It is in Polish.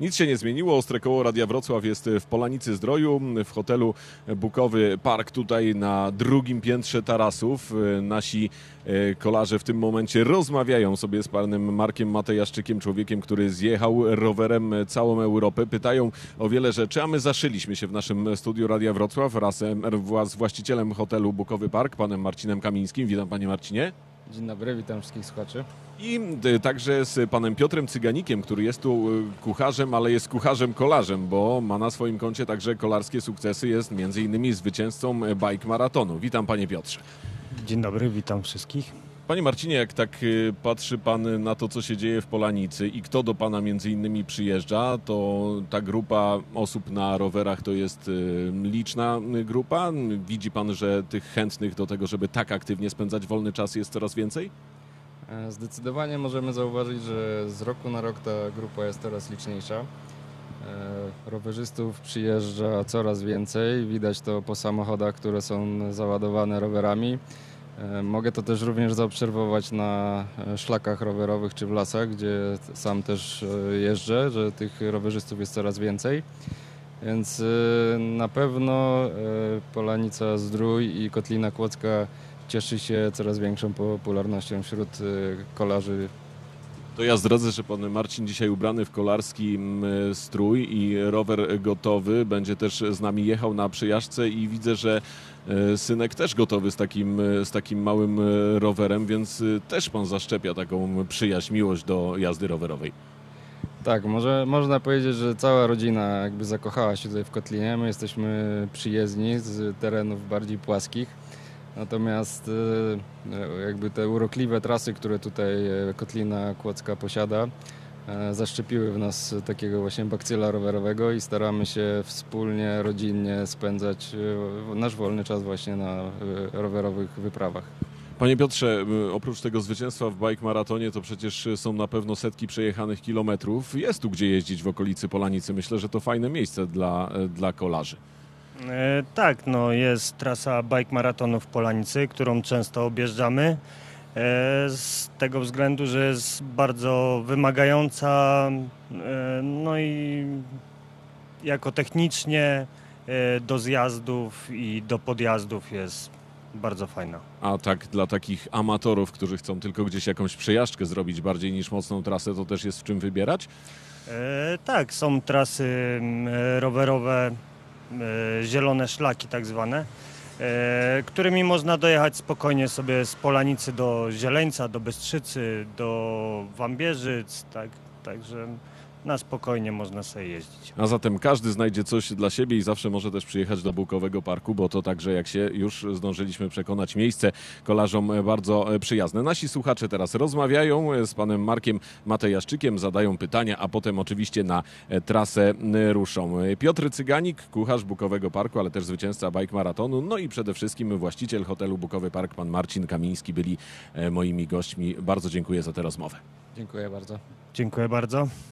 Nic się nie zmieniło. Ostre koło Radia Wrocław jest w Polanicy Zdroju, w hotelu Bukowy Park tutaj na drugim piętrze tarasów. Nasi e, kolarze w tym momencie rozmawiają sobie z panem Markiem Matejaszczykiem, człowiekiem, który zjechał rowerem całą Europę. Pytają o wiele rzeczy, a my zaszyliśmy się w naszym studiu Radia Wrocław razem z właścicielem hotelu Bukowy Park, panem Marcinem Kamińskim. Witam panie Marcinie. Dzień dobry, witam wszystkich słuchaczy. I y, także z panem Piotrem Cyganikiem, który jest tu y, kucharzem, ale jest kucharzem kolarzem, bo ma na swoim koncie także kolarskie sukcesy. Jest między innymi zwycięzcą bike maratonu. Witam panie Piotrze. Dzień dobry, witam wszystkich. Panie Marcinie, jak tak y, patrzy pan na to, co się dzieje w Polanicy i kto do pana między innymi przyjeżdża, to ta grupa osób na rowerach to jest y, liczna grupa. Widzi pan, że tych chętnych do tego, żeby tak aktywnie spędzać wolny czas jest coraz więcej? E, Zdecydowanie możemy zauważyć, że z roku na rok ta grupa jest coraz liczniejsza. E, Rowerzystów przyjeżdża coraz więcej, widać to po samochodach, które są załadowane rowerami. E, Mogę to też również zaobserwować na e, szlakach rowerowych czy w lasach, gdzie sam też e, jeżdżę, że tych rowerzystów jest coraz więcej. Więc na pewno Polanica Zdrój i Kotlina Kłodzka cieszy się coraz większą popularnością wśród kolarzy. To ja zdradzę, że pan Marcin dzisiaj ubrany w kolarski mm, strój i rower gotowy. Będzie też z nami jechał na przejażdżce i widzę, że e, synek też gotowy z takim, e, z takim małym e, rowerem, więc e, też pan zaszczepia taką przyjaźń, miłość do jazdy rowerowej. Tak, może, można powiedzieć, że cała rodzina jakby zakochała się tutaj w Kotlinie. My jesteśmy przyjezdni z terenów bardziej płaskich. Natomiast y, jakby te urokliwe trasy, które tutaj e, Kotlina Kłodzka posiada, e, zaszczepiły w nas takiego właśnie bakcyla rowerowego i staramy się wspólnie, rodzinnie spędzać nasz wolny czas właśnie na rowerowych wyprawach. Panie Piotrze, oprócz tego zwycięstwa w bike maratonie, to przecież są na pewno setki przejechanych kilometrów. Jest tu gdzie jeździć w okolicy Polanicy. Myślę, że to fajne miejsce dla, e, dla kolarzy. E, tak, no jest trasa bike maratonu w Polanicy, którą często objeżdżamy. E, z tego względu, że jest bardzo wymagająca, e, no i jako technicznie do zjazdów i do podjazdów jest bardzo fajna. A tak dla takich amatorów, którzy chcą tylko gdzieś jakąś przejażdżkę zrobić bardziej niż mocną trasę, to też jest w czym wybierać? E, tak, są trasy m, e, rowerowe, zielone szlaki tak zwane, e, którymi można dojechać spokojnie sobie z Polanicy do Zieleńca, do Bystrzycy, do Wambierzyc, tak, także na spokojnie można sobie jeździć. A zatem każdy znajdzie coś dla siebie i zawsze może też przyjechać do Bułkowego Parku, bo to także, jak się już zdążyliśmy przekonać, miejsce kolarzom bardzo przyjazne. Nasi słuchacze teraz rozmawiają z panem Markiem Matejaszczykiem, zadają pytania, a potem oczywiście na trasę ruszą. Piotr Cyganik, kucharz Bukowego Parku, ale też zwycięzca bike maratonu, no i przede wszystkim właściciel hotelu Bukowy Park, pan Marcin Kamiński, byli e, moimi gośćmi. Bardzo dziękuję za tę rozmowę. Dziękuję bardzo. Dziękuję bardzo.